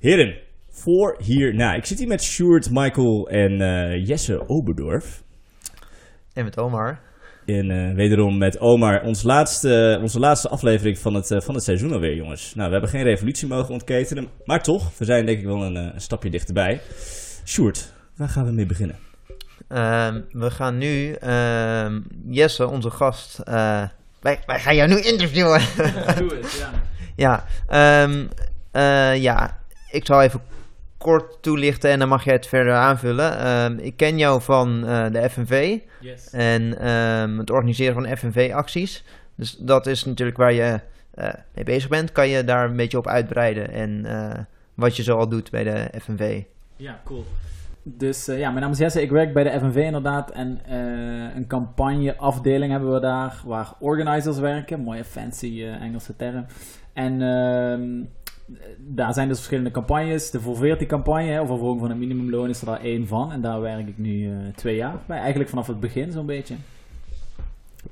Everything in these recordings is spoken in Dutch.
Heren, voor hierna. Ik zit hier met Sjoerd, Michael en eh, Jesse Oberdorf. En met Omar. En eh, wederom met Omar, ons laatste, onze laatste aflevering van het, eh, van het seizoen alweer, jongens. Nou, we hebben geen revolutie mogen ontketenen, maar toch, we zijn denk ik wel een, eh, een stapje dichterbij. Sjoerd, waar gaan we mee beginnen? Ehm, we gaan nu ehm, Jesse, onze gast. eh, wij, wij gaan jou nu interviewen. Doe het, ja. ja, ehm, eh, ja, ik zal even kort toelichten en dan mag jij het verder aanvullen. Ehm, ik ken jou van eh, de FNV Yes. en ehm, het organiseren van FNV-acties. Dus dat is natuurlijk waar je eh, mee bezig bent. Kan je daar een beetje op uitbreiden en eh, wat je zo al doet bij de FNV? Ja, cool. Dus ja, mijn naam is Jesse, ik werk bij de FNV inderdaad. En een campagneafdeling hebben we daar, waar organizers werken. Mooie fancy Engelse term. En ehm, daar zijn dus verschillende campagnes. De Volveerti campagne, hè, over verhoging van het minimumloon, is er daar één van. En daar werk ik nu eh, twee jaar bij. Eigenlijk vanaf het begin zo'n beetje.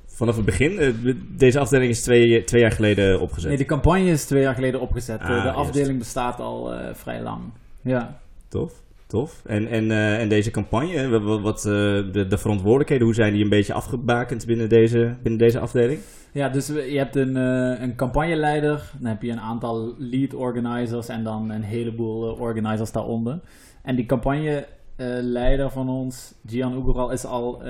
Vanaf het begin, eh, deze afdeling is twee, twee jaar geleden opgezet. Nee, de campagne is twee jaar geleden opgezet. Ah, Eh, de juist. afdeling bestaat al eh, vrij lang. Ja. Tof, tof. En, en, eh, en deze campagne, wat, wat eh, de, de verantwoordelijkheden, hoe zijn die een beetje afgebakend binnen deze, binnen deze afdeling? Ja, dus je hebt een, eh, een campagneleider, dan heb je een aantal lead organizers en dan een heleboel organizers daaronder. En die campagneleider van ons, Gian Ugoral, is al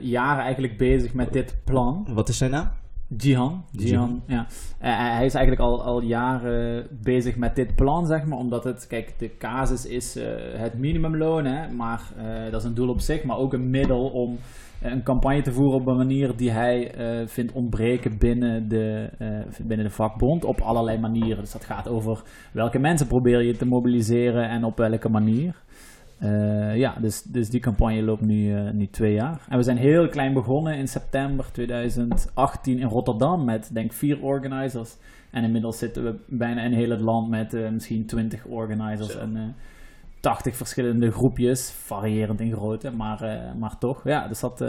jaren eigenlijk bezig met dit plan. Wat is zijn naam? Jihan. Jihan, ja. Eh, hij is eigenlijk al, al jaren bezig met dit plan, zeg maar. Omdat het, kijk, de casus is eh, het minimumloon, hè. Maar eh, dat is een doel op zich, maar ook een middel om eh, een campagne te voeren op een manier die hij eh, vindt ontbreken binnen de, eh, binnen de vakbond. Op allerlei manieren. Dus dat gaat over welke mensen probeer je te mobiliseren en op welke manier. Eh, ja, dus, dus die campagne loopt nu, eh, nu twee jaar. En we zijn heel klein begonnen in september 2018 in Rotterdam met denk vier organizers. En inmiddels zitten we bijna in heel het land met eh, misschien 20 organizers Zo. en eh 80 verschillende groepjes, variërend in grootte, maar, maar toch. Ja, dus dat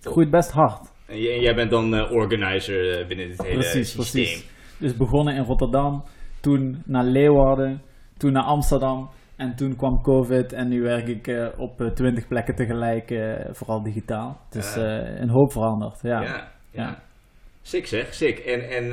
groeit best hard. En, jij bent dan organizer binnen dit hele Precies, systeem. precies. Dus begonnen in Rotterdam, toen naar Leeuwarden, toen naar Amsterdam. En toen kwam COVID en nu werk ik eh, op eh, 20 plekken tegelijk, eh, vooral digitaal. Dus eh, een hoop veranderd. Ja. Ja, ja. Sick zeg, sick. En, en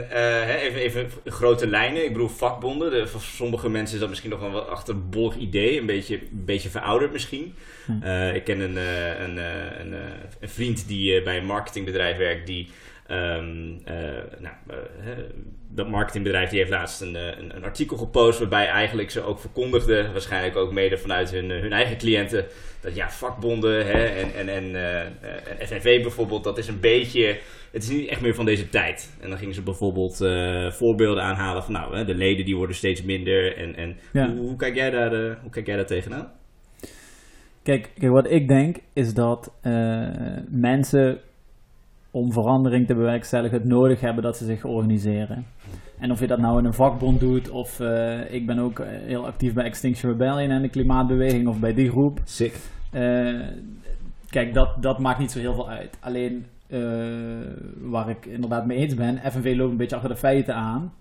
even, even grote lijnen. Ik bedoel vakbonden. De, voor sommige mensen is dat misschien nog een wat achterbollig idee. Een beetje, een beetje verouderd misschien. Hm. Ik ken een, een, een, een vriend die bij een marketingbedrijf werkt. Die, ehm, eh, nou, eh, dat marketingbedrijf die heeft laatst een, eh, een, een artikel gepost. Waarbij eigenlijk ze ook verkondigden. Waarschijnlijk ook mede vanuit hun, hun eigen cliënten. Dat ja, vakbonden hè, en, en, en, en FNV bijvoorbeeld. Dat is een beetje het is niet echt meer van deze tijd. En dan gingen ze bijvoorbeeld voorbeelden aanhalen van nou, hè, de leden die worden steeds minder. En, en Ja. hoe, hoe kijk jij daar, hoe kijk jij daar tegenaan? Kijk, kijk, wat ik denk is dat mensen om verandering te bewerkstelligen het nodig hebben dat ze zich organiseren. En of je dat nou in een vakbond doet, of eh, ik ben ook eh, heel actief bij Extinction Rebellion en de klimaatbeweging, of bij die groep. Sick. Eh, kijk, dat, dat maakt niet zo heel veel uit. Alleen waar ik inderdaad mee eens ben, FNV loopt een beetje achter de feiten aan.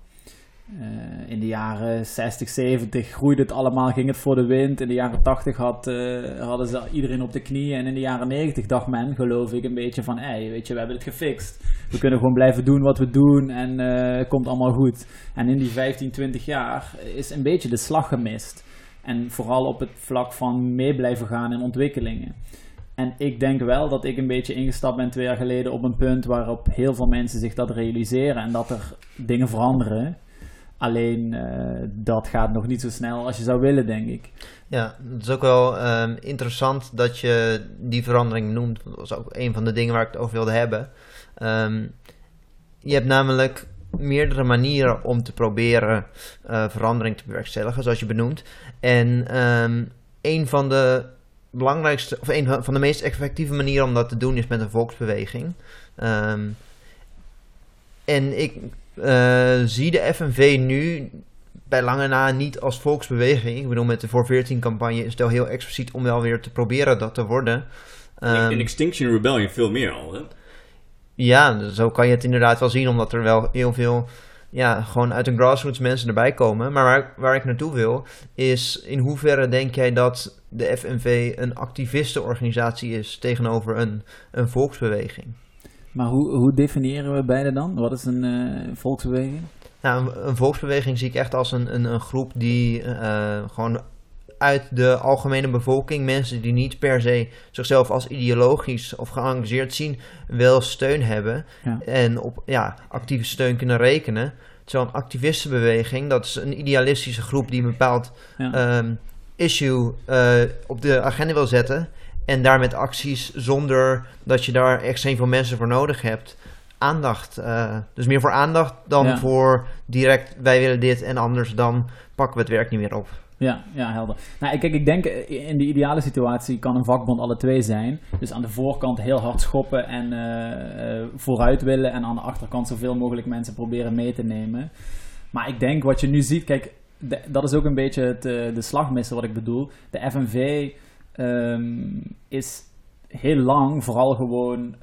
Eh, in de jaren 60, 70 groeide het allemaal, ging het voor de wind. In de jaren 80 had, eh, hadden ze iedereen op de knieën. En in de jaren 90 dacht men, geloof ik, een beetje van... Weet je, we hebben het gefixt. We kunnen gewoon blijven doen wat we doen en eh, het komt allemaal goed. En in die 15, 20 jaar is een beetje de slag gemist. En vooral op het vlak van mee blijven gaan in ontwikkelingen. En ik denk wel dat ik een beetje ingestapt ben twee jaar geleden op een punt waarop heel veel mensen zich dat realiseren en dat er dingen veranderen. Alleen eh, dat gaat nog niet zo snel als je zou willen, denk ik. Ja, het is ook wel ehm, interessant dat je die verandering noemt. Dat was ook een van de dingen waar ik het over wilde hebben. Ehm, je hebt namelijk meerdere manieren om te proberen eh, verandering te bewerkstelligen, zoals je benoemt. En ehm, een van de belangrijkste, of een van de meest effectieve manieren om dat te doen is met een volksbeweging. En ik zie de FNV nu bij lange na niet als volksbeweging. Ik bedoel, met de voor 14 campagne is het wel heel expliciet om wel weer te proberen dat te worden. Ehm, in Extinction Rebellion veel meer al, hè? ja, zo kan je het inderdaad wel zien, omdat er wel heel veel ja, gewoon uit een grassroots mensen erbij komen. Maar waar, waar ik naartoe wil, is in hoeverre denk jij dat de FNV een activistenorganisatie is tegenover een, een volksbeweging? Maar hoe, hoe definiëren we beide dan? Wat is een uh, volksbeweging? Nou, een, een, volksbeweging zie ik echt als een, een, een groep die uh, gewoon uit de algemene bevolking, mensen die niet per se zichzelf als ideologisch of geëngageerd zien, wel steun hebben ja. en op ja, actieve steun kunnen rekenen. Zo'n activistenbeweging, dat is een idealistische groep die een bepaald ja. um, issue uh, op de agenda wil zetten. En daar met acties zonder dat je daar extreem veel mensen voor nodig hebt. Aandacht. Uh, dus meer voor aandacht dan ja. voor direct wij willen dit en anders dan pakken we het werk niet meer op. Ja, ja, helder. Nou, kijk, ik denk in de ideale situatie kan een vakbond alle twee zijn. Dus aan de voorkant heel hard schoppen en uh, vooruit willen. En aan de achterkant zoveel mogelijk mensen proberen mee te nemen. Maar ik denk wat je nu ziet, kijk, de, dat is ook een beetje het, de slagmissen wat ik bedoel. De FNV um, is heel lang vooral gewoon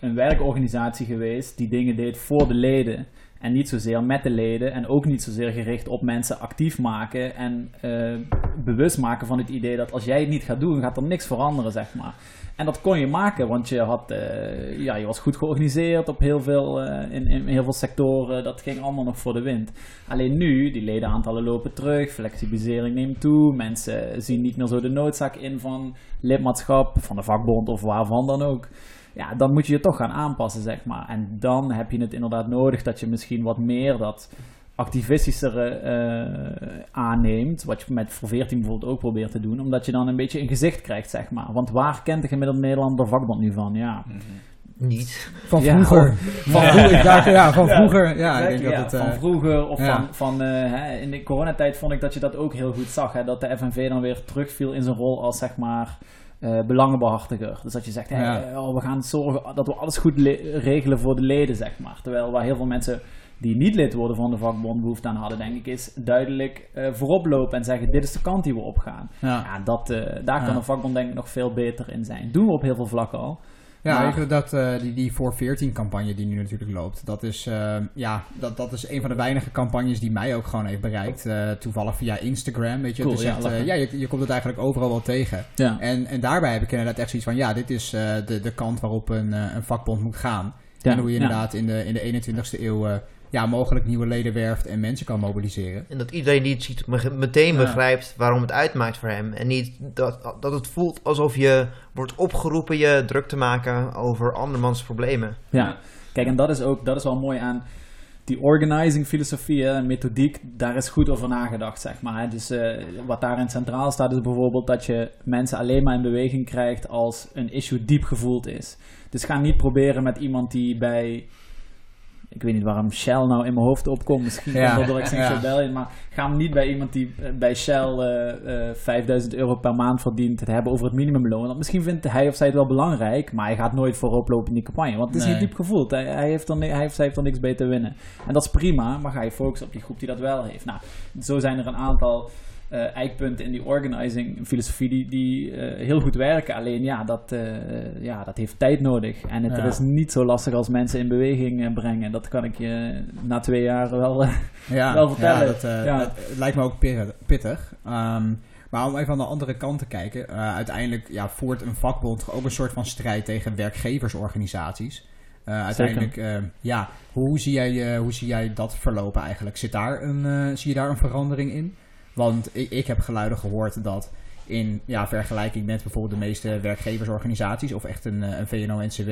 een werkorganisatie geweest die dingen deed voor de leden. En niet zozeer met de leden en ook niet zozeer gericht op mensen actief maken en uh, bewust maken van het idee dat als jij het niet gaat doen, gaat er niks veranderen, zeg maar. En dat kon je maken, want je, had, uh, ja, je was goed georganiseerd op heel veel, uh, in, in, heel veel sectoren. Dat ging allemaal nog voor de wind. Alleen nu, die ledenaantallen lopen terug, flexibilisering neemt toe. Mensen zien niet meer zo de noodzaak in van lidmaatschap, van de vakbond of waarvan dan ook ja, dan moet je je toch gaan aanpassen, zeg maar. En dan heb je het inderdaad nodig dat je misschien wat meer dat activistischere uh, aanneemt, wat je met voor 14 bijvoorbeeld ook probeert te doen, omdat je dan een beetje een gezicht krijgt, zeg maar. Want waar kent de gemiddelde Nederlander vakbond nu van? Ja. Mm -hmm. Niet. Van vroeger. Ja, van, vroeger ja. ja, van vroeger. Ja, ik denk dat het, van vroeger. Of van, van uh, hè, in de coronatijd vond ik dat je dat ook heel goed zag. Hè, dat de FNV dan weer terugviel in zijn rol als zeg maar uh, belangenbehartiger. Dus dat je zegt, hey, ja. oh, we gaan zorgen dat we alles goed regelen voor de leden, zeg maar. Terwijl waar heel veel mensen die niet lid worden van de vakbond behoefte aan hadden, denk ik, is duidelijk uh, voorop lopen en zeggen, dit is de kant die we opgaan. Ja. ja dat, uh, daar kan een vakbond denk ik nog veel beter in zijn. Doen we op heel veel vlakken al. Ja, maar, dat, uh, die, die voor 14 campagne die nu natuurlijk loopt, dat is, uh, ja, dat, dat is een van de weinige campagnes die mij ook gewoon heeft bereikt. Uh, toevallig via Instagram, weet je. Cool, ja, echt, ja je, je komt het eigenlijk overal wel tegen. Ja. En, en daarbij heb ik inderdaad echt zoiets van, ja, dit is de, de kant waarop een, een vakbond moet gaan. Ja. En hoe je inderdaad in, de, in de 21ste eeuw ja, mogelijk nieuwe leden werft en mensen kan mobiliseren. En dat iedereen die het ziet meteen ja. begrijpt waarom het uitmaakt voor hem. En niet dat, dat het voelt alsof je wordt opgeroepen je druk te maken over andermans problemen. Ja, kijk, en dat is ook dat is wel mooi aan die organizing filosofie en methodiek, daar is goed over nagedacht, zeg maar. Dus uh, wat daarin centraal staat is bijvoorbeeld dat je mensen alleen maar in beweging krijgt als een issue diep gevoeld is. Dus ga niet proberen met iemand die bij ik weet niet waarom Shell nou in mijn hoofd opkomt. Misschien ja, doordat ik ja. Maar ga hem niet bij iemand die eh, bij Shell uh, uh, 5000 euro per maand verdient het hebben over het minimumloon. Want misschien vindt hij of zij het wel belangrijk, maar hij gaat nooit voorop lopen in die campagne. Want het is nee. niet diep gevoeld. Hij, hij, heeft dan, hij heeft, hij heeft dan niks beter winnen. En dat is prima, maar ga je focussen op die groep die dat wel heeft. Nou, zo zijn er een aantal uh, eikpunten in die organizing filosofie die, die uh, heel goed werken. Alleen ja dat, uh, ja, dat heeft tijd nodig. En het ja. is niet zo lastig als mensen in beweging brengen. Dat kan ik je na twee jaar wel, ja, wel vertellen. Ja, dat, ja. dat, het lijkt me ook pittig. Um, maar om even aan de andere kant te kijken. uiteindelijk ja, voert een vakbond ook een soort van strijd tegen werkgeversorganisaties. uiteindelijk, ja, hoe zie, jij, hoe zie jij dat verlopen eigenlijk? Zit daar een, zie je daar een verandering in? Want ik, ik heb geluiden gehoord dat in ja, vergelijking met bijvoorbeeld de meeste werkgeversorganisaties of echt een, een VNO-NCW,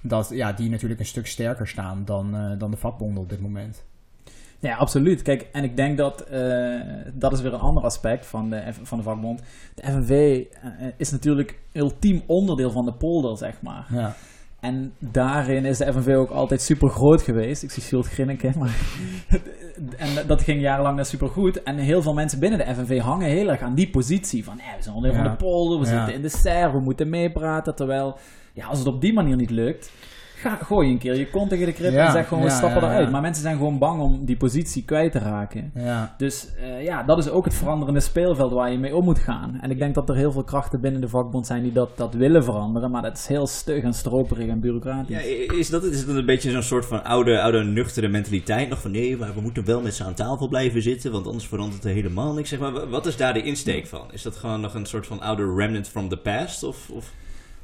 dat ja, die natuurlijk een stuk sterker staan dan, uh, dan de vakbonden op dit moment. Ja, absoluut. Kijk, en ik denk dat uh, dat is weer een ander aspect van de, van de vakbond. De FNV is natuurlijk ultiem onderdeel van de polder, zeg maar. Ja. En daarin is de FNV ook altijd super groot geweest. Ik zie Schild grinniken, maar... en dat ging jarenlang net super goed. En heel veel mensen binnen de FNV hangen heel erg aan die positie. Van, we zijn onderdeel ja. van de polder, we ja. zitten in de SER, we moeten meepraten. Terwijl, ja, als het op die manier niet lukt... Ga, gooi een keer je kont tegen de krip Ja, en zeg gewoon, we ja, stappen ja, eruit. ja. Maar mensen zijn gewoon bang om die positie kwijt te raken. Ja. Dus eh, ja, dat is ook het veranderende speelveld waar je mee om moet gaan. En ik denk dat er heel veel krachten binnen de vakbond zijn die dat, dat willen veranderen. Maar dat is heel stug en stroperig en bureaucratisch. Ja, is dat, is dat een beetje zo'n soort van oude, oude nuchtere mentaliteit? Nog van nee, maar we moeten wel met ze aan tafel blijven zitten, want anders verandert er helemaal niks. Zeg maar, wa- wat is daar de insteek van? Is dat gewoon nog een soort van oude remnant from the past? Of, of?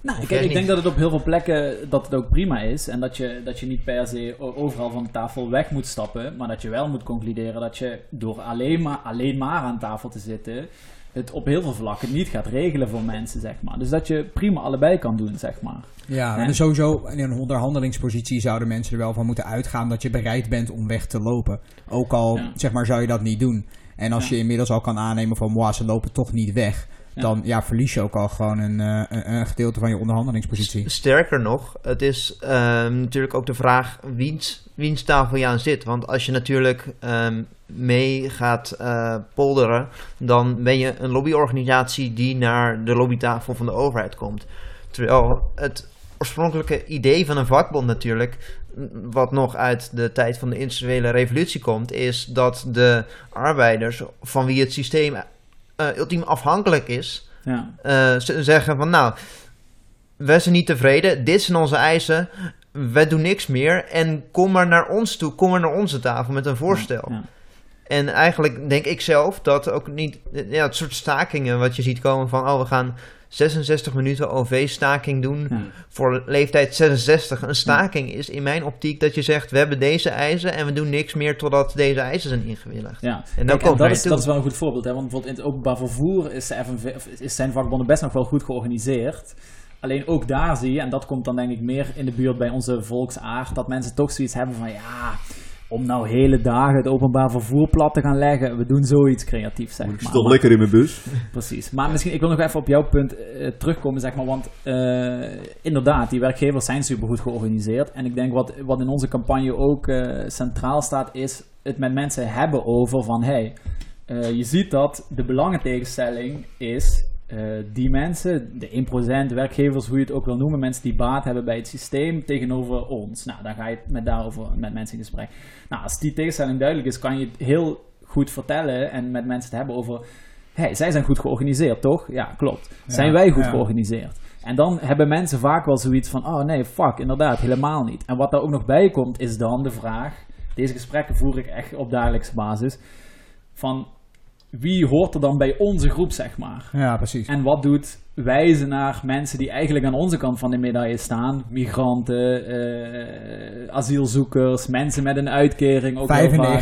Nou, echt ik denk dat het op heel veel plekken dat het ook prima is. En dat je, dat je niet per se overal van de tafel weg moet stappen. Maar dat je wel moet concluderen dat je door alleen maar, alleen maar aan tafel te zitten. het op heel veel vlakken niet gaat regelen voor mensen, zeg maar. Dus dat je prima allebei kan doen, zeg maar. Ja, en sowieso in een onderhandelingspositie zouden mensen er wel van moeten uitgaan dat je bereid bent om weg te lopen. Ook al, Ja. zeg maar, zou je dat niet doen. En als Ja. je inmiddels al kan aannemen van, wow, ze lopen toch niet weg. Dan ja, verlies je ook al gewoon een, eh, een, een gedeelte van je onderhandelingspositie. Sterker nog, het is ehm, natuurlijk ook de vraag wiens, wiens tafel je aan zit. Want als je natuurlijk ehm, mee gaat eh, polderen, dan ben je een lobbyorganisatie die naar de lobbytafel van de overheid komt. Terwijl het oorspronkelijke idee van een vakbond natuurlijk, m, wat nog uit de tijd van de industriële revolutie komt, is dat de arbeiders van wie het systeem ultiem afhankelijk is, Ja. eh, zeggen van nou, wij zijn niet tevreden, dit zijn onze eisen, wij doen niks meer en kom maar naar ons toe, kom maar naar onze tafel met een voorstel. Ja. En eigenlijk denk ik zelf dat ook niet, ja, het soort stakingen wat je ziet komen van oh we gaan 66 minuten OV-staking doen Ja. voor leeftijd 66. Een staking is in mijn optiek dat je zegt we hebben deze eisen en we doen niks meer totdat deze eisen zijn ingewilligd. Ja. En dan komt dat, is, toe. dat is wel een goed voorbeeld. Hè? Want bijvoorbeeld in het openbaar vervoer is, de FNV, of is zijn vakbonden best nog wel goed georganiseerd. Alleen ook daar zie je, en dat komt dan denk ik meer in de buurt bij onze volksaard, dat mensen toch zoiets hebben van ja, om nou hele dagen het openbaar vervoer plat te gaan leggen, we doen zoiets creatiefs zeg maar. Maar- lekker in mijn bus? Precies. Maar misschien, ik wil nog even op jouw punt eh, terugkomen, zeg maar. Want eh, inderdaad, die werkgevers zijn supergoed georganiseerd. En ik denk wat, wat in onze campagne ook eh, centraal staat, is het met mensen hebben over van... Hey, je ziet dat de belangentegenstelling is... eh, die mensen, de 1% werkgevers, hoe je het ook wil noemen, mensen die baat hebben bij het systeem tegenover ons. Nou, dan ga je met daarover met mensen in gesprek. Nou, als die tegenstelling duidelijk is, kan je het heel goed vertellen en met mensen het hebben over hey, zij zijn goed georganiseerd, toch? Ja, klopt. Zijn wij goed ja. georganiseerd? En dan hebben mensen vaak wel zoiets van, oh nee, fuck, inderdaad, helemaal niet. En wat daar ook nog bij komt, is dan de vraag, deze gesprekken voer ik echt op dagelijkse basis, van wie hoort er dan bij onze groep, zeg maar? Ja, precies. En wat doet wijzen naar mensen die eigenlijk aan onze kant van de medaille staan? Migranten, eh, asielzoekers, mensen met een uitkering. Ook heel vaak.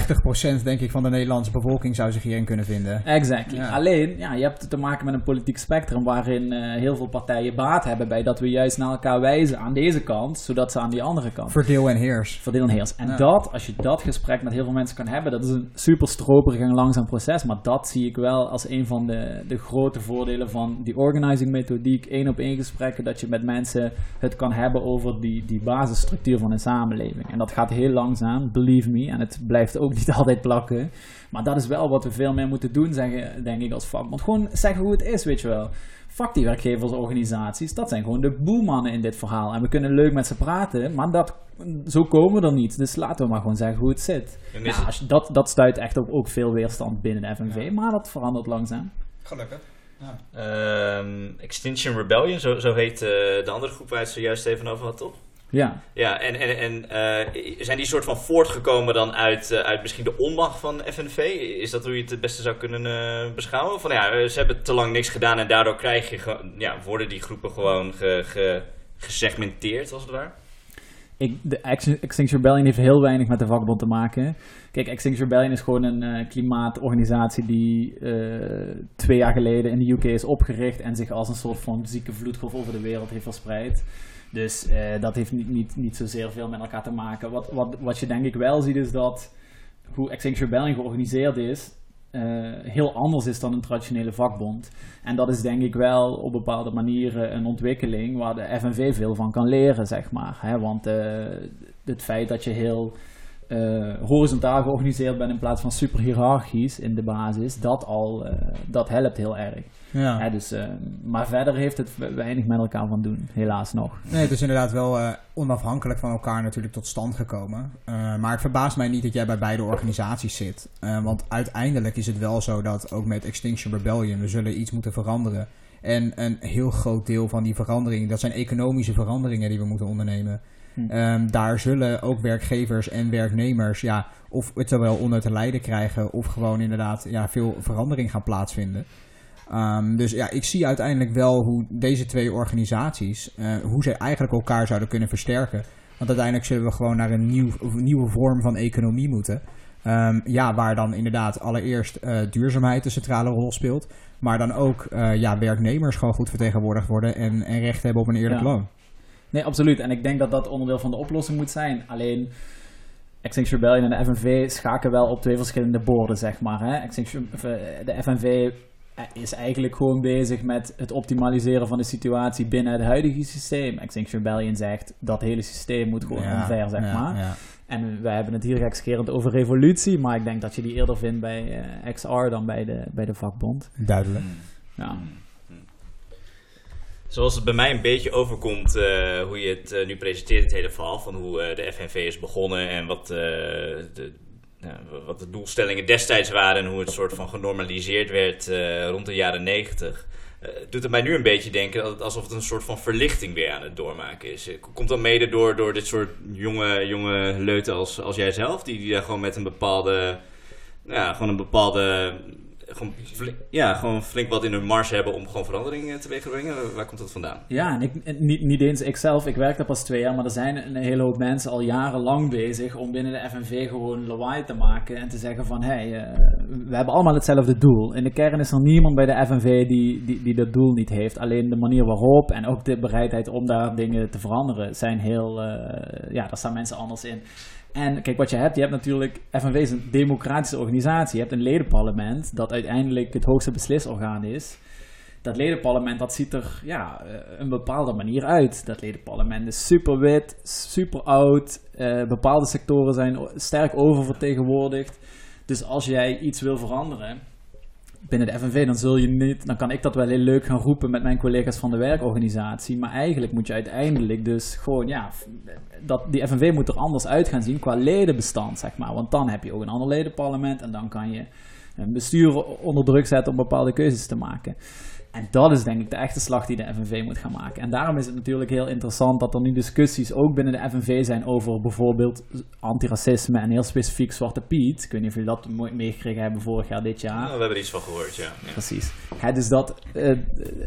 95% denk ik van de Nederlandse bevolking zou zich hierin kunnen vinden. Exactly. Ja. Alleen, ja, je hebt te maken met een politiek spectrum waarin eh, heel veel partijen baat hebben bij dat we juist naar elkaar wijzen aan deze kant, zodat ze aan die andere kant Verdeel en heers. verdeel en heers. En Ja. dat, als je dat gesprek met heel veel mensen kan hebben, dat is een super stroperig en langzaam proces, maar dat zie ik wel als een van de, de grote voordelen van die organizing methodiek, één op één gesprekken, dat je met mensen het kan hebben over die, die basisstructuur van een samenleving. En dat gaat heel langzaam, believe me, en het blijft ook niet altijd plakken. Maar dat is wel wat we veel meer moeten doen, zeggen, denk ik, als vakbond. Gewoon zeggen hoe het is, weet je wel. Fuck die werkgeversorganisaties, dat zijn gewoon de boelmannen in dit verhaal. En we kunnen leuk met ze praten, maar dat, zo komen we er niet. Dus laten we maar gewoon zeggen hoe het zit. Ja, het- dat, dat stuit echt op ook veel weerstand binnen de FNV, maar dat verandert langzaam. Gelukkig. Ehm, Extinction Rebellion, zo, zo heet eh, de andere groep waar je het zojuist even over had, toch? Ja, Ja, en, en, en eh, zijn die soort van voortgekomen dan uit, eh, uit misschien de onmacht van FNV? Is dat hoe je het het beste zou kunnen beschouwen? Van ja, ze hebben te lang niks gedaan en daardoor krijg je, ja, worden die groepen gewoon ge, ge- gesegmenteerd, als het ware? Ik, de Extin- Extinction Rebellion heeft heel weinig met de vakbond te maken. Kijk, Extinction Rebellion is gewoon een eh, klimaatorganisatie die eh, twee jaar geleden in de UK is opgericht en zich als een soort van zieke vloedgolf over de wereld heeft verspreid. Dus eh, dat heeft niet, niet, niet zozeer veel met elkaar te maken. Wat, wat, wat je denk ik wel ziet is dat hoe Extinction Rebellion georganiseerd is, eh, heel anders is dan een traditionele vakbond. En dat is denk ik wel op bepaalde manieren een ontwikkeling waar de FNV veel van kan leren, zeg maar. Hè? Want eh, het feit dat je heel eh, horizontaal georganiseerd bent in plaats van super hiërarchisch in de basis, dat al, eh, dat helpt heel erg. Ja. Dus, eh, maar verder heeft het weinig met elkaar van doen, helaas nog. Nee, het is inderdaad wel onafhankelijk van elkaar natuurlijk tot stand gekomen. Maar het verbaast mij niet dat jij bij beide organisaties zit. Want uiteindelijk is het wel zo dat ook met Extinction Rebellion we zullen iets moeten veranderen. En een heel groot deel van die verandering, dat zijn economische veranderingen die we moeten ondernemen. Hm. Ehm, daar zullen ook werkgevers en werknemers ja, of het wel onder te lijden krijgen of gewoon inderdaad ja, veel verandering gaan plaatsvinden. Ehm, dus ja, ik zie uiteindelijk wel hoe deze twee organisaties, eh, hoe ze eigenlijk elkaar zouden kunnen versterken. Want uiteindelijk zullen we gewoon naar een, nieuw, nieuwe vorm van economie moeten. Ehm, ja, waar dan inderdaad allereerst eh, duurzaamheid een centrale rol speelt. Maar dan ook eh, ja, werknemers gewoon goed vertegenwoordigd worden en, en recht hebben op een eerlijk Ja. loon. Nee, absoluut. En ik denk dat dat onderdeel van de oplossing moet zijn. Alleen, Extinction Rebellion en de FNV schaken wel op twee verschillende borden, zeg maar. Hè? Extinction, eh, de FNV is eigenlijk gewoon bezig met het optimaliseren van de situatie binnen het huidige systeem. Extinction Rebellion zegt dat hele systeem moet gewoon Ja, omver, zeg ja, maar. ja. En wij hebben het hier gekscherend over revolutie, maar ik denk dat je die eerder vindt bij eh, XR dan bij de, bij de vakbond. Duidelijk. Ja. Zoals het bij mij een beetje overkomt eh, hoe je het eh, nu presenteert, het hele verhaal van hoe eh, de FNV is begonnen en wat, de, nou, wat de doelstellingen destijds waren en hoe het soort van genormaliseerd werd rond de jaren negentig. doet het mij nu een beetje denken alsof het een soort van verlichting weer aan het doormaken is. Komt dat mede door, door dit soort jonge, jonge leuten als, als jij zelf, die, die daar gewoon met een bepaalde, ja, gewoon een bepaalde, gewoon flink, ja, gewoon flink wat in hun mars hebben om gewoon verandering eh, teweeg te brengen? Waar komt dat vandaan? Ja, en ik, en niet, niet eens ikzelf, ik werk daar pas twee jaar, maar er zijn een hele hoop mensen al jarenlang bezig om binnen de FNV gewoon lawaai te maken en te zeggen van, hé, hey, eh, we hebben allemaal hetzelfde doel. In de kern is er niemand bij de FNV die, die, die dat doel niet heeft. Alleen de manier waarop en ook de bereidheid om daar dingen te veranderen zijn heel, eh, ja, daar staan mensen anders in. En kijk, wat je hebt, je hebt natuurlijk, FNV is een democratische organisatie. Je hebt een ledenparlement dat uiteindelijk het hoogste beslisorgaan is dat ledenparlement dat ziet er ja, eh, een bepaalde manier uit. Dat ledenparlement is super wit, super oud. eh, bepaalde sectoren zijn sterk oververtegenwoordigd. Dus als jij iets wil veranderen binnen de FNV, dan zul je niet, dan kan ik dat wel heel leuk gaan roepen met mijn collega's van de werkorganisatie. Maar eigenlijk moet je uiteindelijk dus gewoon, ja, dat, die FNV moet er anders uit gaan zien qua ledenbestand, zeg maar. Want dan heb je ook een ander ledenparlement en dan kan je een bestuur onder druk zetten om bepaalde keuzes te maken. En dat is denk ik de echte slag die de FNV moet gaan maken. En daarom is het natuurlijk heel interessant dat er nu discussies ook binnen de FNV zijn over bijvoorbeeld antiracisme en heel specifiek Zwarte Piet. Ik weet niet of jullie dat mooi meegekregen hebben vorig jaar, dit jaar. Nou, we hebben er iets van gehoord, ja. ja. Precies. Dus dat, eh,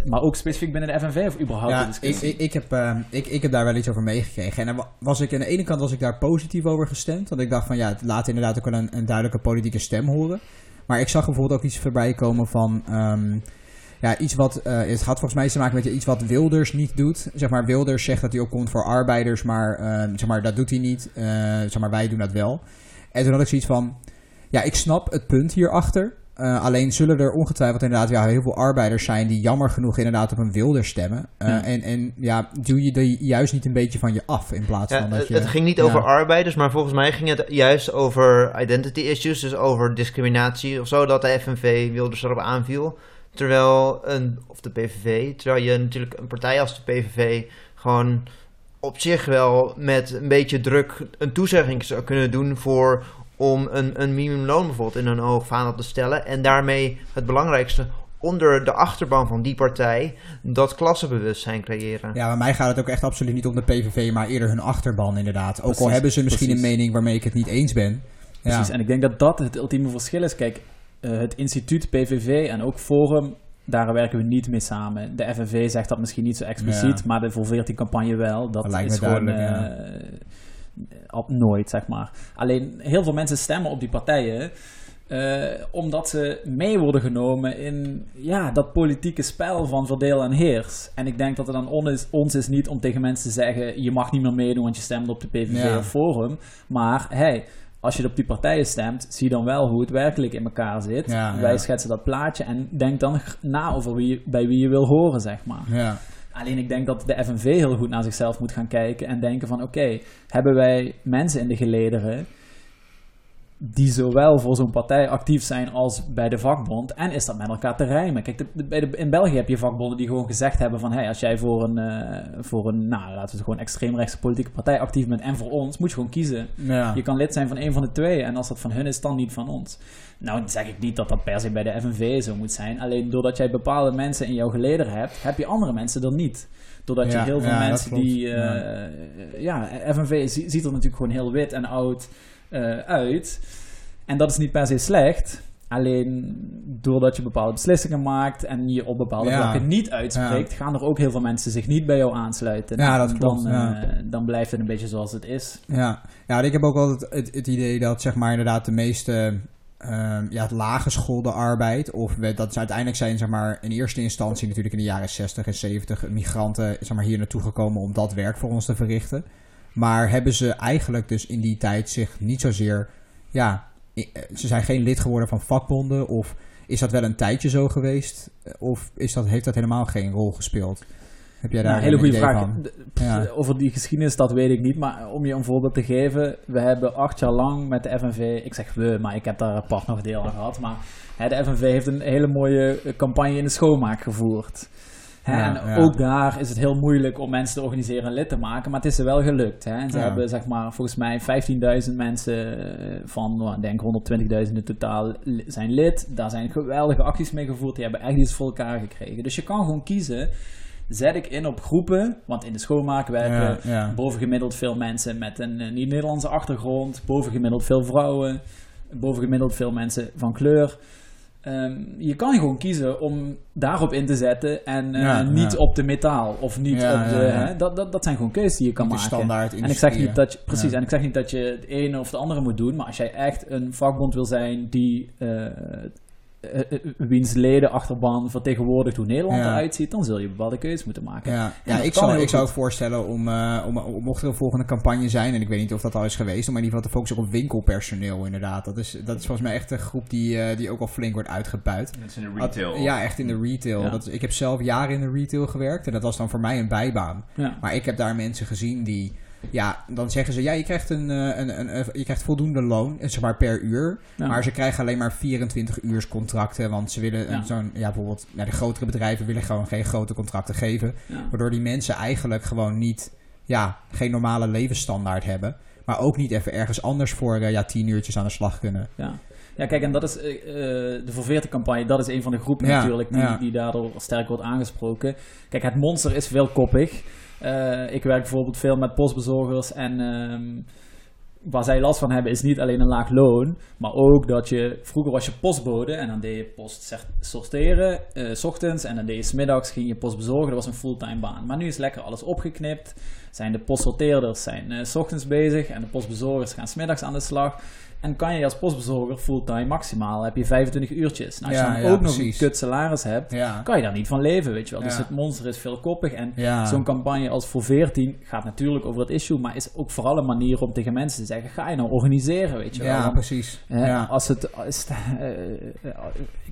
maar ook specifiek binnen de FNV of überhaupt de Ja, ik, discussie? ik, ik, heb, eh, ik, ik heb daar wel iets over meegekregen. En was ik aan de ene kant was ik daar positief over gestemd. Want ik dacht van ja, het laat inderdaad ook wel een, een duidelijke politieke stem horen. Maar ik zag bijvoorbeeld ook iets voorbij komen van... ehm, ja, iets wat... eh, het had volgens mij te maken met iets wat Wilders niet doet. Zeg maar, Wilders zegt dat hij opkomt voor arbeiders, maar, ehm, zeg maar dat doet hij niet. Eh, zeg maar, wij doen dat wel. En toen had ik zoiets van... Ja, ik snap het punt hierachter. Eh, alleen zullen er ongetwijfeld inderdaad ja, heel veel arbeiders zijn die jammer genoeg inderdaad op een wilder stemmen. Ja. en, en ja, doe je die juist niet een beetje van je af in plaats Ja, van dat je... het ging niet ja. over arbeiders, maar volgens mij ging het juist over identity issues, dus over discriminatie of zo, dat de FNV Wilders erop aanviel. Terwijl een, of de PVV, terwijl je natuurlijk een partij als de PVV gewoon op zich wel met een beetje druk een toezegging zou kunnen doen voor om een, een minimumloon bijvoorbeeld in een hoog vaandel te stellen. En daarmee het belangrijkste onder de achterban van die partij dat klassenbewustzijn creëren. Ja, bij mij gaat het ook echt absoluut niet om de PVV, maar eerder hun achterban inderdaad. Ook al hebben ze misschien precies. een mening waarmee ik het niet eens ben. Ja. Precies, en ik denk dat dat het ultieme verschil is. Kijk, eh, het instituut PVV en ook Forum, daar werken we niet mee samen. De FNV zegt dat misschien niet zo expliciet, Ja. maar de Vol 14 campagne wel. Dat, is gewoon op nooit, zeg maar. Alleen heel veel mensen stemmen op die partijen. eh, omdat ze mee worden genomen in ja, dat politieke spel van verdeel en heers. En ik denk dat het aan on is, ons is niet om tegen mensen te zeggen: je mag niet meer meedoen, want je stemt op de PVV Ja. of Forum. Maar hey, als je op die partijen stemt, zie dan wel hoe het werkelijk in elkaar zit. Ja, Wij ja. schetsen dat plaatje en denk dan na over wie, bij wie je wil horen, zeg maar. Ja. Alleen ik denk dat de FNV heel goed naar zichzelf moet gaan kijken en denken van oké, hebben wij mensen in de gelederen die zowel voor zo'n partij actief zijn als bij de vakbond. En is dat met elkaar te rijmen? Kijk, de, de- bij de, in België heb je vakbonden die gewoon gezegd hebben van... Hey, als jij voor een, eh, voor een nou, laten we het gewoon extreemrechtse politieke partij actief bent... en voor ons, moet je gewoon kiezen. Ja. Je kan lid zijn van een van de twee. En als dat van hun is, dan niet van ons. Nou, dan zeg ik niet dat dat per se bij de FNV zo moet zijn. Alleen doordat jij bepaalde mensen in jouw geleden hebt... heb je andere mensen er niet. Doordat je heel veel ja, mensen die... eh, ja, FNV zie- ziet er natuurlijk gewoon heel wit en oud eh, uit. En dat is niet per se slecht. Alleen doordat je bepaalde beslissingen maakt en je op bepaalde Ja. vlakken niet uitspreekt, gaan er ook heel veel mensen zich niet bij jou aansluiten. Ja, dat dan, ja. eh, dan blijft het een beetje zoals het is. Ja, ja ik heb ook altijd het, het idee dat zeg maar inderdaad de meeste ehm, ja, het laaggeschoolde arbeid, of we, dat is uiteindelijk zijn zeg maar in eerste instantie natuurlijk in de jaren 60 en 70 migranten zeg maar, hier naartoe gekomen om dat werk voor ons te verrichten. Maar hebben ze eigenlijk dus in die tijd zich niet zozeer, ja, eh, ze zijn geen lid geworden van vakbonden of is dat wel een tijdje zo geweest? Of is dat, heeft dat helemaal geen rol gespeeld? Heb jij daar Nou, hele een goede idee vraag. van? D- pff, Ja. Over die geschiedenis, dat weet ik niet. Maar om je een voorbeeld te geven. We hebben acht jaar lang met de FNV... Ik zeg we, maar ik heb daar apart nog deel aan gehad. Maar hè, de FNV heeft een hele mooie eh, campagne in de schoonmaak gevoerd. Hè, Ja, en ja. ook daar is het heel moeilijk om mensen te organiseren en lid te maken. Maar het is er wel gelukt. Hè. En ze Ja. hebben zeg maar volgens mij 15.000 mensen eh, van, nou, denk 120.000 in totaal zijn lid. Daar zijn geweldige acties mee gevoerd. Die hebben echt iets voor elkaar gekregen. Dus je kan gewoon kiezen zet ik in op groepen. Want in de schoonmaak werken Ja, ja. bovengemiddeld veel mensen met een eh, niet-Nederlandse achtergrond. Bovengemiddeld veel vrouwen. Bovengemiddeld veel mensen van kleur. Ehm, je kan gewoon kiezen om daarop in te zetten en eh, Ja, niet ja. op de metaal of niet Ja, op de. Hè, dat, dat, dat zijn gewoon keuzes die je kan de maken. standaard En ik zeg niet dat je, precies, en ik zeg niet dat je het ene of het andere moet doen, maar als jij echt een vakbond wil zijn die eh, wiens leden achterban vertegenwoordigt hoe Nederland Ja. eruit ziet, dan zul je bepaalde keuzes moeten maken. Ja, ja ik, zou, ik zou ook voorstellen om, eh, om, om, mocht er een volgende campagne zijn, en ik weet niet of dat al is geweest, maar in ieder geval te focussen op winkelpersoneel inderdaad. Dat is, dat is volgens mij echt een groep die, eh, die ook al flink wordt uitgebuit. Dat is in de Ad- Ja, echt in de retail. Ja. Dat is, ik heb zelf jaren in de retail gewerkt en dat was dan voor mij een bijbaan. Ja. Maar ik heb daar mensen gezien die, ja, dan zeggen ze, ja, je krijgt, een, eh, een, een, een- je krijgt voldoende loon, eh, zeg maar per uur. Ja. Maar ze krijgen alleen maar 24 uurs contracten, want ze willen Ja. zo'n, ja, bijvoorbeeld, ja, de grotere bedrijven willen gewoon geen grote contracten geven. Waardoor die mensen eigenlijk gewoon niet, ja, geen normale levensstandaard hebben. Maar ook niet even ergens anders voor, eh, ja, 10 uurtjes aan de slag kunnen. Ja. ja, kijk, en dat is de Verveerte campagne, dat is een van de groepen Ja, natuurlijk die, ja. die daardoor sterk wordt aangesproken. Kijk, het monster is veel Eh, ik werk bijvoorbeeld veel met postbezorgers en ehm, waar zij last van hebben is niet alleen een laag loon, maar ook dat je, vroeger was je postbode en dan deed je post sorteren, eh, s ochtends en dan deed je smiddags, ging je post bezorgen, dat was een fulltime baan. Maar nu is lekker alles opgeknipt, zijn de postsorteerders zijn eh, s ochtends bezig en de postbezorgers gaan smiddags aan de slag. En kan je als postbezorger fulltime maximaal, heb je 25 uurtjes. Nou, als Ja, je dan ja, ook nog een kut salaris hebt, Ja, kan je daar niet van leven, weet je wel. Dus het monster is veel koppig en ja. Zo'n campagne als voor 14 gaat natuurlijk over het issue, maar is ook vooral een manier om tegen mensen te zeggen: ga je nou organiseren, weet je wel. ja Want, precies. ja. Als het, als, eh, eh,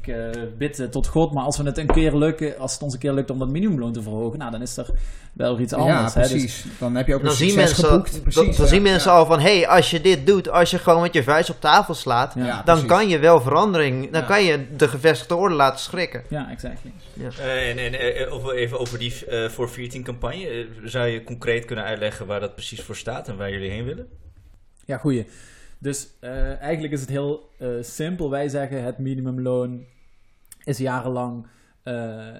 ik eh, bid tot God, maar als we het een keer lukken, als het ons een keer lukt om dat minimumloon te verhogen, nou dan is er wel iets anders. ja, hè. Dus- precies. Dan heb je ook Dan een zien, succes mensen, geboekt. dan, Precies, dan ja. zien mensen Ja. al van, hé, hey, als je dit doet, als je gewoon met je vuist op tafel slaat, ja. Ja. Ja. dan precies. kan je wel verandering, dan Ja. kan je de gevestigde orde laten schrikken. exactly. Eh, en en eh, of- even over die eh, voor 14 campagne. Eh, zou je concreet kunnen uitleggen waar dat precies voor staat en waar jullie heen willen? Ja, goeie. Dus eh, eigenlijk is het heel eh, simpel. Wij zeggen het minimumloon is jarenlang eh,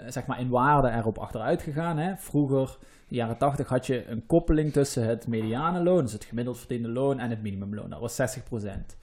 zeg maar in waarde erop achteruit gegaan. Hè? Vroeger, in de jaren 80, had je een koppeling tussen het medianenloon, dus het gemiddeld verdiende loon, en het minimumloon. Dat was 60%.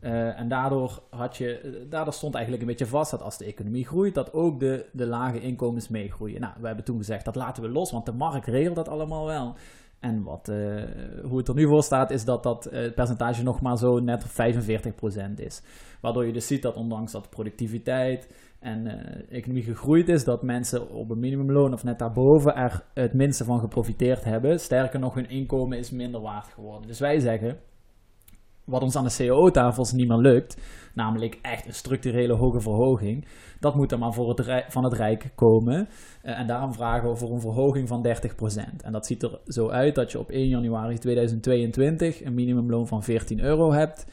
Eh, en daardoor, had je, eh, daardoor stond eigenlijk een beetje vast dat als de economie groeit, dat ook de, de lage inkomens meegroeien. Nou, we hebben toen gezegd, dat laten we los, want de markt regelt dat allemaal wel. En wat, eh, hoe het er nu voor staat, is dat dat eh, percentage nog maar zo net 45% is. Waardoor je dus ziet dat ondanks dat productiviteit en eh, economie gegroeid is, dat mensen op een minimumloon of net daarboven er het minste van geprofiteerd hebben. Sterker nog, hun inkomen is minder waard geworden. Dus wij zeggen, wat ons aan de CAO-tafels niet meer lukt, namelijk echt een structurele hoge verhoging, dat moet dan maar voor het van het Rijk komen. Eh, en daarom vragen we voor een verhoging van 30%. En dat ziet er zo uit dat je op 1 januari 2022 een minimumloon van 14 euro hebt.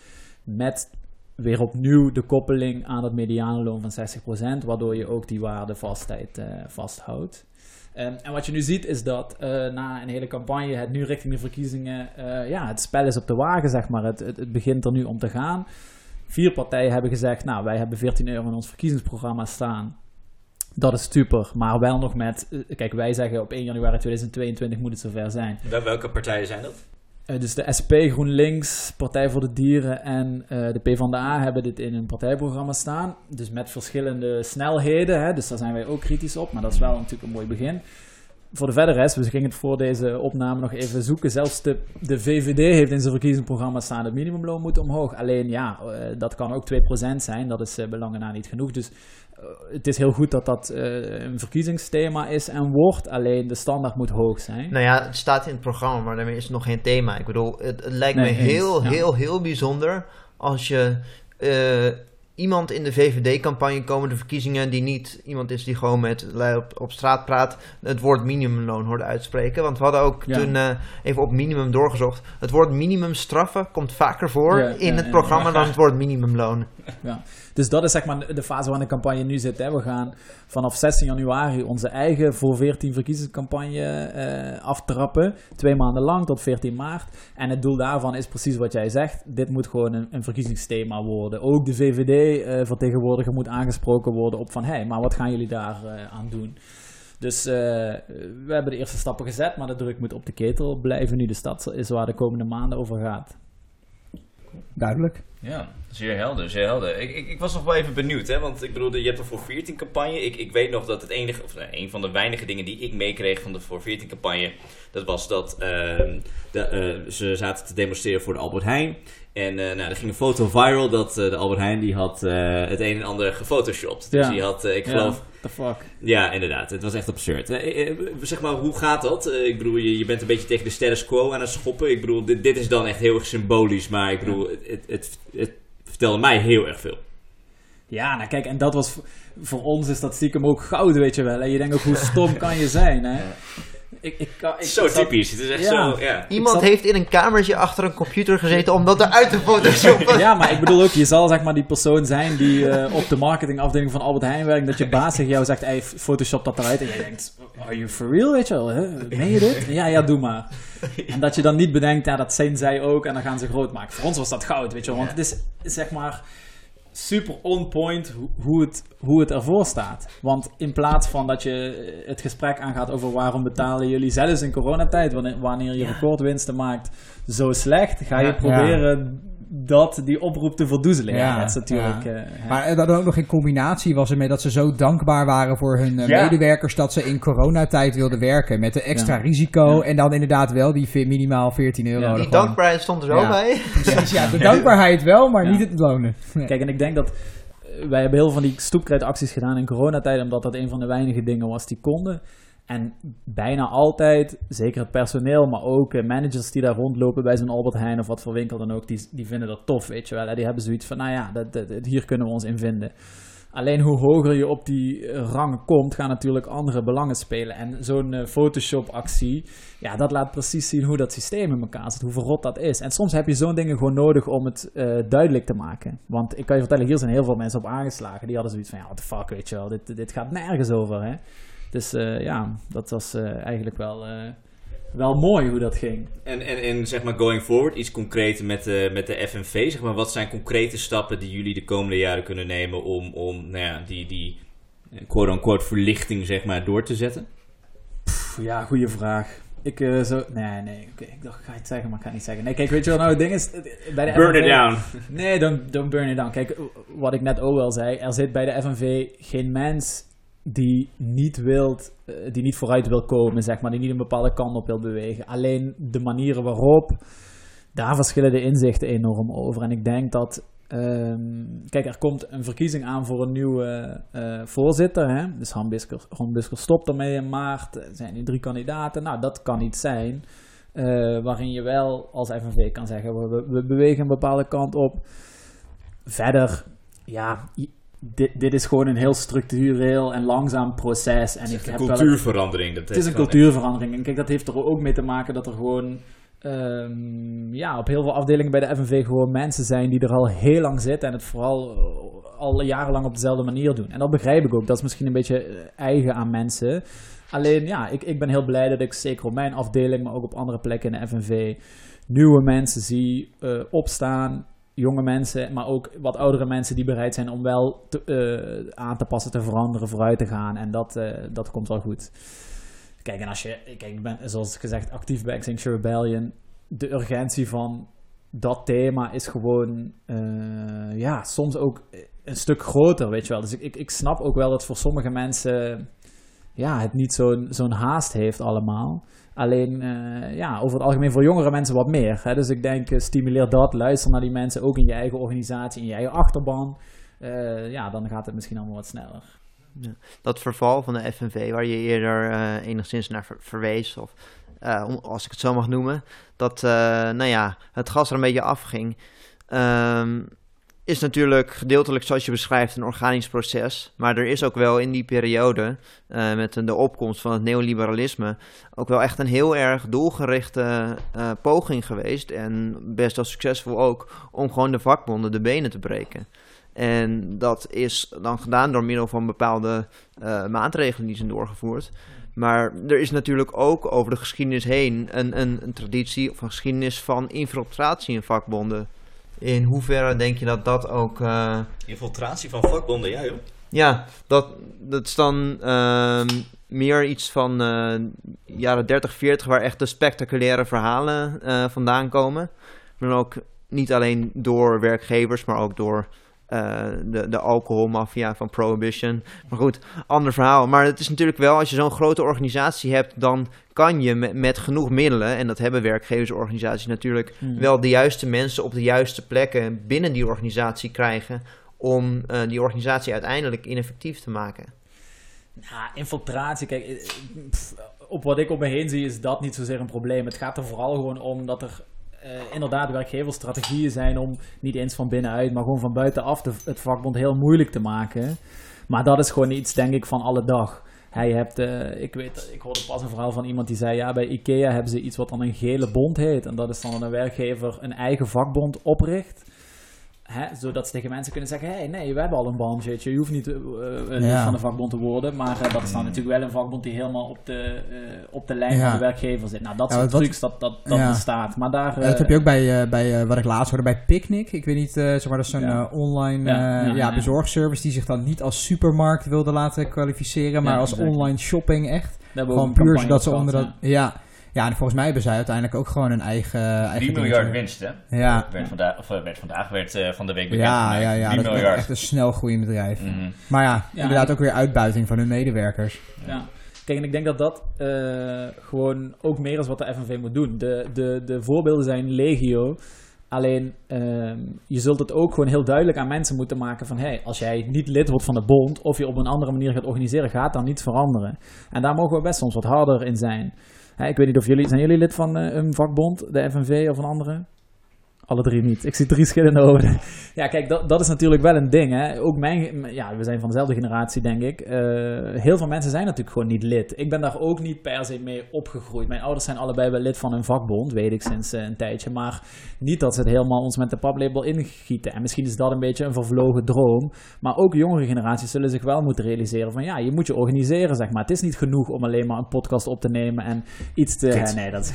met weer opnieuw de koppeling aan het medianenloon van 60%, waardoor je ook die waardevastheid eh vasthoudt. Ehm, en wat je nu ziet is dat eh, na een hele campagne, het nu richting de verkiezingen, eh, ja, het spel is op de wagen, zeg maar. Het, het, het begint er nu om te gaan. Vier partijen hebben gezegd, nou, wij hebben 14 euro in ons verkiezingsprogramma staan. Dat is super, maar wel nog met, kijk, wij zeggen op 1 januari 2022 moet het zover zijn. Wel- Welke partijen zijn dat? Eh, dus de SP, GroenLinks, Partij voor de Dieren en eh, de PvdA hebben dit in hun partijprogramma staan. Dus met verschillende snelheden, hè, dus daar zijn wij ook kritisch op, maar dat is wel natuurlijk een mooi begin. Voor de verder rest, we gingen het voor deze opname nog even zoeken. Zelfs de, VVD heeft in zijn verkiezingsprogramma staan het minimumloon moet omhoog. Alleen ja, eh, dat kan ook 2% zijn, dat is uh, belangen na niet genoeg. Dus uh, het is heel goed dat dat uh, een verkiezingsthema is en wordt. Alleen de standaard moet hoog zijn. Nou ja, het staat in het programma, maar daarmee is het nog geen thema. Ik bedoel, het, het lijkt nee, me heel, ja. heel, heel bijzonder als je uh, iemand in de VVD-campagne komende verkiezingen die niet iemand is die gewoon met op, op straat praat, het woord minimumloon hoorde uitspreken. Want we hadden ook ja. toen uh, even op minimum doorgezocht. Het woord minimumstraffen komt vaker voor ja, in het programma dan het woord minimumloon. Ja. Dus dat is zeg maar de fase waarin de campagne nu zit. Hè. We gaan vanaf 16 januari onze eigen voor 14 verkiezingscampagne uh, aftrappen. Twee maanden lang tot 14 maart. En het doel daarvan is precies wat jij zegt. Dit moet gewoon een, een verkiezingsthema worden. Ook de VVD-vertegenwoordiger uh, moet aangesproken worden op van... hé, hey, maar wat gaan jullie daar uh, aan doen? Dus we hebben de eerste stappen gezet, maar de druk moet op de ketel blijven nu. Dus dat is waar de komende maanden over gaat. Duidelijk. Ja, zeer helder, zeer helder. Ik, ik, ik, was nog wel even benieuwd, hè, want ik bedoel, je hebt de voor 14 campagne. Ik, ik weet nog dat het enige, of nee, een van de weinige dingen die ik meekreeg van de voor 14 campagne, dat was dat uh, de, uh, ze zaten te demonstreren voor de Albert Heijn. En uh, nou, er ging een foto viral dat de Albert Heijn die had het een en ander gefotoshopt. Dus ja. die had, ik geloof... Ja, the fuck. Ja, inderdaad. Het was echt absurd. zeg maar, hoe gaat dat? ik bedoel, je, je bent een beetje tegen de status quo aan het schoppen. Ik bedoel, dit, dit is dan echt heel erg symbolisch, maar ik bedoel, het, het, het, het vertelde mij heel erg veel. Ja, nou kijk, en dat was voor ons is dat stiekem ook goud, weet je wel. En je denkt ook, hoe stom kan je zijn, hè? Ik, ik, ik, zo typisch, het is echt ja. zo, ja. Iemand zat... heeft in een kamertje achter een computer gezeten om dat eruit te photoshoppen. ja, maar ik bedoel ook, je zal zeg maar die persoon zijn die uh, op de marketingafdeling van Albert Heijn werkt, dat je baas tegen jou zegt, hey, photoshop dat eruit. En jij denkt, are you for real, weet je wel? Hè? Meen je dit? Ja, ja, doe maar. En dat je dan niet bedenkt, ja, dat zijn zij ook en dan gaan ze groot maken. Voor ons was dat goud, weet je wel. Want het is, zeg maar super on point hoe het, hoe het ervoor staat. Want in plaats van dat je het gesprek aangaat over waarom betalen jullie zelfs in coronatijd, wanneer je recordwinsten maakt, zo slecht, ga je ja, proberen. Dat die oproep te verdoezelen. Ja, dat is natuurlijk... Uh, maar dat ook nog in combinatie was ermee dat ze zo dankbaar waren voor hun uh, medewerkers dat ze in coronatijd wilden werken met een extra risico en dan inderdaad wel die minimaal 14 euro. Die dankbaarheid stond er wel bij. Precies, ja, de dankbaarheid wel, maar niet het lonen. Kijk, en ik denk dat wij hebben heel veel van die stoepkrijtacties gedaan in coronatijd, omdat dat een van de weinige dingen was die konden. En bijna altijd, zeker het personeel, maar ook managers die daar rondlopen bij zo'n Albert Heijn of wat voor winkel dan ook, die, die vinden dat tof, weet je wel. Die hebben zoiets van, nou ja, dat, hier kunnen we ons in vinden. Alleen hoe hoger je op die rang komt, gaan natuurlijk andere belangen spelen. En zo'n uh, Photoshop-actie, ja, dat laat precies zien hoe dat systeem in elkaar zit, hoe verrot dat is. En soms heb je zo'n dingen gewoon nodig om het uh, duidelijk te maken. Want ik kan je vertellen, hier zijn heel veel mensen op aangeslagen. Die hadden zoiets van, ja, what the fuck, weet je wel, dit, dit gaat nergens over, hè. Dus uh, ja, dat was eigenlijk wel wel mooi hoe dat ging. En, en, en zeg maar going forward, iets concreet met de, met de FNV. Zeg maar, wat zijn concrete stappen die jullie de komende jaren kunnen nemen om, om nou ja, die, die quote-unquote verlichting zeg maar, door te zetten? Pff, ja, goede vraag. Ik uh, zo... Nee, nee. Okay. Ik dacht, ik ga het zeggen, maar ik ga het niet zeggen. Nee, kijk, weet je wat nou het ding is? Bij de burn FNV, it down. Nee, don't, don't burn it down. Kijk, wat ik net ook wel zei. Er zit bij de FNV geen mens die niet wilt, die niet vooruit wil komen, zeg maar, die niet een bepaalde kant op wil bewegen. Alleen de manieren waarop, daar verschillen de inzichten enorm over. En ik denk dat, um, kijk, er komt een verkiezing aan voor een nieuwe uh, voorzitter. Hè? Dus Han Bisker, Han Bisker stopt ermee in maart. Er zijn nu drie kandidaten. Nou, dat kan niet zijn. Uh, waarin je wel als FNV kan zeggen, we, we bewegen een bepaalde kant op. Verder, ja, dit, dit is gewoon een heel structureel en langzaam proces. En het is een cultuurverandering. Dat het is een cultuurverandering. En kijk, dat heeft er ook mee te maken dat er gewoon ehm, ja, op heel veel afdelingen bij de FNV gewoon mensen zijn die er al heel lang zitten en het vooral eh, al jarenlang op dezelfde manier doen. En dat begrijp ik ook. Dat is misschien een beetje eh, eigen aan mensen. Alleen ja, ik, ik ben heel blij dat ik zeker op mijn afdeling, maar ook op andere plekken in de FNV, nieuwe mensen zie eh, opstaan. Jonge mensen, maar ook wat oudere mensen die bereid zijn om wel eh, aan te passen, te veranderen, vooruit te gaan. En dat, eh, dat komt wel goed. Kijk, en als je, ik ben zoals gezegd actief bij Extinction Rebellion. De urgentie van dat thema is gewoon, eh, ja, soms ook een stuk groter, weet je wel. Dus ik, ik, ik snap ook wel dat voor sommige mensen, ja, het niet zo'n zo'n haast heeft allemaal. Alleen, eh, ja, over het algemeen voor jongere mensen wat meer. Hè? Dus ik denk, eh, stimuleer dat, luister naar die mensen, ook in je eigen organisatie, in je eigen achterban. Eh, ja, dan gaat het misschien allemaal wat sneller. dat verval van de FNV, waar je eerder enigszins naar ver- verwees, of als ik het zo mag noemen, dat nou ja, het gas er een beetje afging, ehm, is natuurlijk gedeeltelijk, zoals je beschrijft, een organisch proces. Maar er is ook wel in die periode, eh, met de opkomst van het neoliberalisme, ook wel echt een heel erg doelgerichte eh, poging geweest, en best wel succesvol ook, om gewoon de vakbonden de benen te breken. En dat is dan gedaan door middel van bepaalde eh, maatregelen die zijn doorgevoerd. Maar er is natuurlijk ook over de geschiedenis heen een, een, een traditie of een geschiedenis van infiltratie in vakbonden. In hoeverre denk je dat dat ook. eh, Infiltratie van vakbonden, ja joh. ja, dat, dat is dan ehm, meer iets van eh, jaren 30, 40, waar echt de spectaculaire verhalen eh, vandaan komen. Maar dan ook niet alleen door werkgevers, maar ook door eh, de, de alcoholmafia van Prohibition. Maar goed, ander verhaal. Maar het is natuurlijk wel, als je zo'n grote organisatie hebt, dan kan je met, met genoeg middelen, en dat hebben werkgeversorganisaties natuurlijk, Hmm. wel de juiste mensen op de juiste plekken binnen die organisatie krijgen om eh, die organisatie uiteindelijk ineffectief te maken. Ja, infiltratie, kijk, eh, pff, op wat ik om me heen zie is dat niet zozeer een probleem. Het gaat er vooral gewoon om dat er eh, inderdaad werkgeversstrategieën zijn om niet eens van binnenuit, maar gewoon van buitenaf de, het vakbond heel moeilijk te maken. Maar dat is gewoon iets, denk ik, van alle dag. Hij hebt, eh, ik weet, ik hoorde pas een verhaal van iemand die zei, ja, bij IKEA hebben ze iets wat dan een gele bond heet. En dat is dan dat een werkgever een eigen vakbond opricht. Hè, zodat ze tegen mensen kunnen zeggen: hey, nee, we hebben al een weet je. Hoeft niet een lid Ja. van de vakbond te worden. Maar eh, dat is dan natuurlijk wel een vakbond die helemaal op de, op de lijn Ja. van de werkgever zit. Nou, dat Ja, soort wat- trucs, dat, dat, dat bestaat. Maar daar. Dat heb je ook bij, bij wat ik laatst hoorde bij Picnic. Ik weet niet, zeg maar, dat is zo'n eh, online Ja, bezorgservice die zich dan niet als supermarkt wilde laten kwalificeren, maar als exact. online shopping echt. Gewoon een puur zodat ze onder dat... Ja. Ja, en volgens mij hebben zij uiteindelijk ook gewoon een eigen... eigen 3 dingetje. miljard winst, hè? Ja. Werd vandaag, of, eh, werd vandaag werd, eh, van de week bekend. Ja, ja, ja, 3 dat is ook miljard. echt een snel groeiend bedrijf. Mhm. Maar ja, Ja, inderdaad en- ook weer uitbuiting van hun medewerkers. Ja. Kijk, en ik denk dat dat eh, gewoon ook meer is wat de FNV moet doen. De, de, de voorbeelden zijn legio. Alleen, ehm, je zult het ook gewoon heel duidelijk aan mensen moeten maken van... Hey, als jij niet lid wordt van de bond of je op een andere manier gaat organiseren, gaat dan niets veranderen. En daar mogen we best soms wat harder in zijn. Hè, ik weet niet of jullie... Zijn jullie lid van eh, een vakbond, de FNV of een andere? Alle drie niet. Ik zie drie schillende hoofden. Ja, kijk, dat, dat is natuurlijk wel een ding. Hè. Ook mijn, ja, we zijn van dezelfde generatie, denk ik. Eh, heel veel mensen zijn natuurlijk gewoon niet lid. Ik ben daar ook niet per se mee opgegroeid. Mijn ouders zijn allebei wel lid van een vakbond, weet ik sinds eh, een tijdje. Maar niet dat ze het helemaal ons met de paplepel ingieten. En misschien is dat een beetje een vervlogen droom. Maar ook jongere generaties zullen zich wel moeten realiseren van ja, je moet je organiseren, zeg maar. Het is niet genoeg om alleen maar een podcast op te nemen en iets te... Nee, dat is...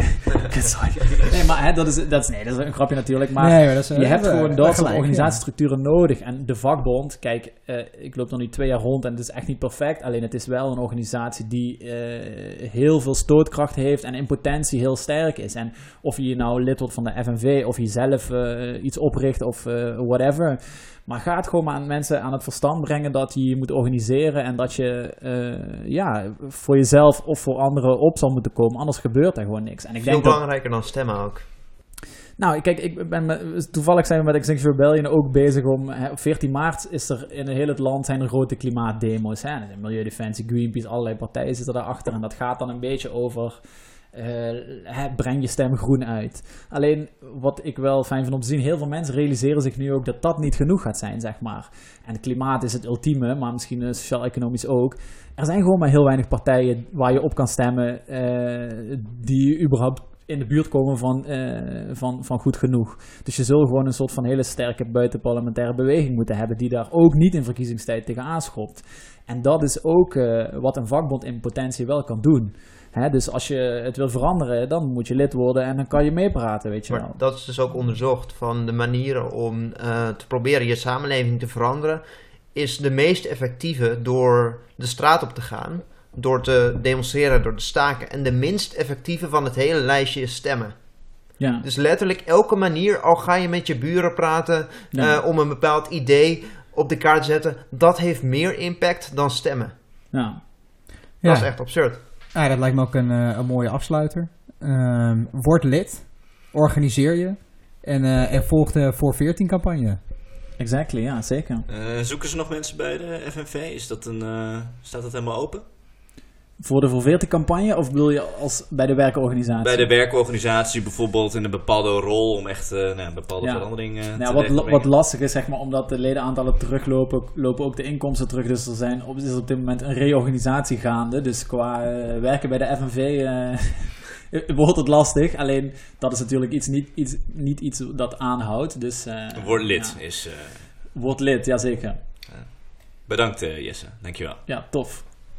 Nee, maar hè, dat, is, dat, is, nee, dat is een grapje natuurlijk. Maar nee, maar dat is, je hebt gewoon dat soort ja. organisatiestructuren nodig. En de vakbond, kijk, eh, ik loop nog nu twee jaar rond en het is echt niet perfect. Alleen het is wel een organisatie die eh, heel veel stootkracht heeft en in potentie heel sterk is. En of je nou lid wordt van de FNV of je zelf eh, iets opricht of eh, whatever. Maar ga het gewoon maar aan mensen aan het verstand brengen dat je je moet organiseren en dat je eh, ja, voor jezelf of voor anderen op zal moeten komen. Anders gebeurt er gewoon niks. En ik Veel denk dat, belangrijker dan stemmen ook. Nou, kijk, ik ben toevallig zijn we met Extinction Rebellion ook bezig om... Hè, op 14 maart is er in heel het land zijn er grote klimaatdemo's. Milieudefensie, Greenpeace, allerlei partijen zitten daarachter. En dat gaat dan een beetje over... eh, breng je stem groen uit. Alleen wat ik wel fijn vind om te zien, heel veel mensen realiseren zich nu ook dat dat niet genoeg gaat zijn, zeg maar. En klimaat is het ultieme, maar misschien eh, sociaal-economisch ook. Er zijn gewoon maar heel weinig partijen waar je op kan stemmen, eh, die überhaupt in de buurt komen van, eh, van, van goed genoeg. Dus je zult gewoon een soort van hele sterke buitenparlementaire beweging moeten hebben die daar ook niet in verkiezingstijd tegen aanschopt. En dat is ook eh, wat een vakbond in potentie wel kan doen. Hè, dus als je het wil veranderen, dan moet je lid worden en dan kan je meepraten, weet je Maar wel. dat is dus ook onderzocht van de manieren om eh, te proberen je samenleving te veranderen. Is de meest effectieve door de straat op te gaan, door te demonstreren, door te staken. En de minst effectieve van het hele lijstje is stemmen. Ja, Dus letterlijk elke manier, al ga je met je buren praten Ja. eh, om een bepaald idee op de kaart te zetten, dat heeft meer impact dan stemmen. ja. Ja. Dat is echt absurd. Ja, dat lijkt me ook een, eh, een mooie afsluiter. Ehm, word lid, organiseer je en, eh, en volg de voor 14 campagne. exactly, ja, zeker. Eh, zoeken ze nog mensen bij de FNV? Is dat een, eh, staat dat helemaal open? Voor de verveerte campagne of bedoel je als bij de werkorganisatie? Bij de werkorganisatie bijvoorbeeld in een bepaalde rol om echt eh, nou, een bepaalde Ja. verandering eh, Nou, te wat, wat lastig is, zeg maar, omdat de ledenaantallen teruglopen, lopen ook de inkomsten terug. Dus er zijn op, is op dit moment een reorganisatie gaande. Dus qua eh, werken bij de FNV wordt het lastig. Alleen dat is natuurlijk iets, niet, iets, niet iets dat aanhoudt. Dus. Word lid ja. is... Word lid, jazeker. bedankt Jesse, dankjewel. Ja, tof.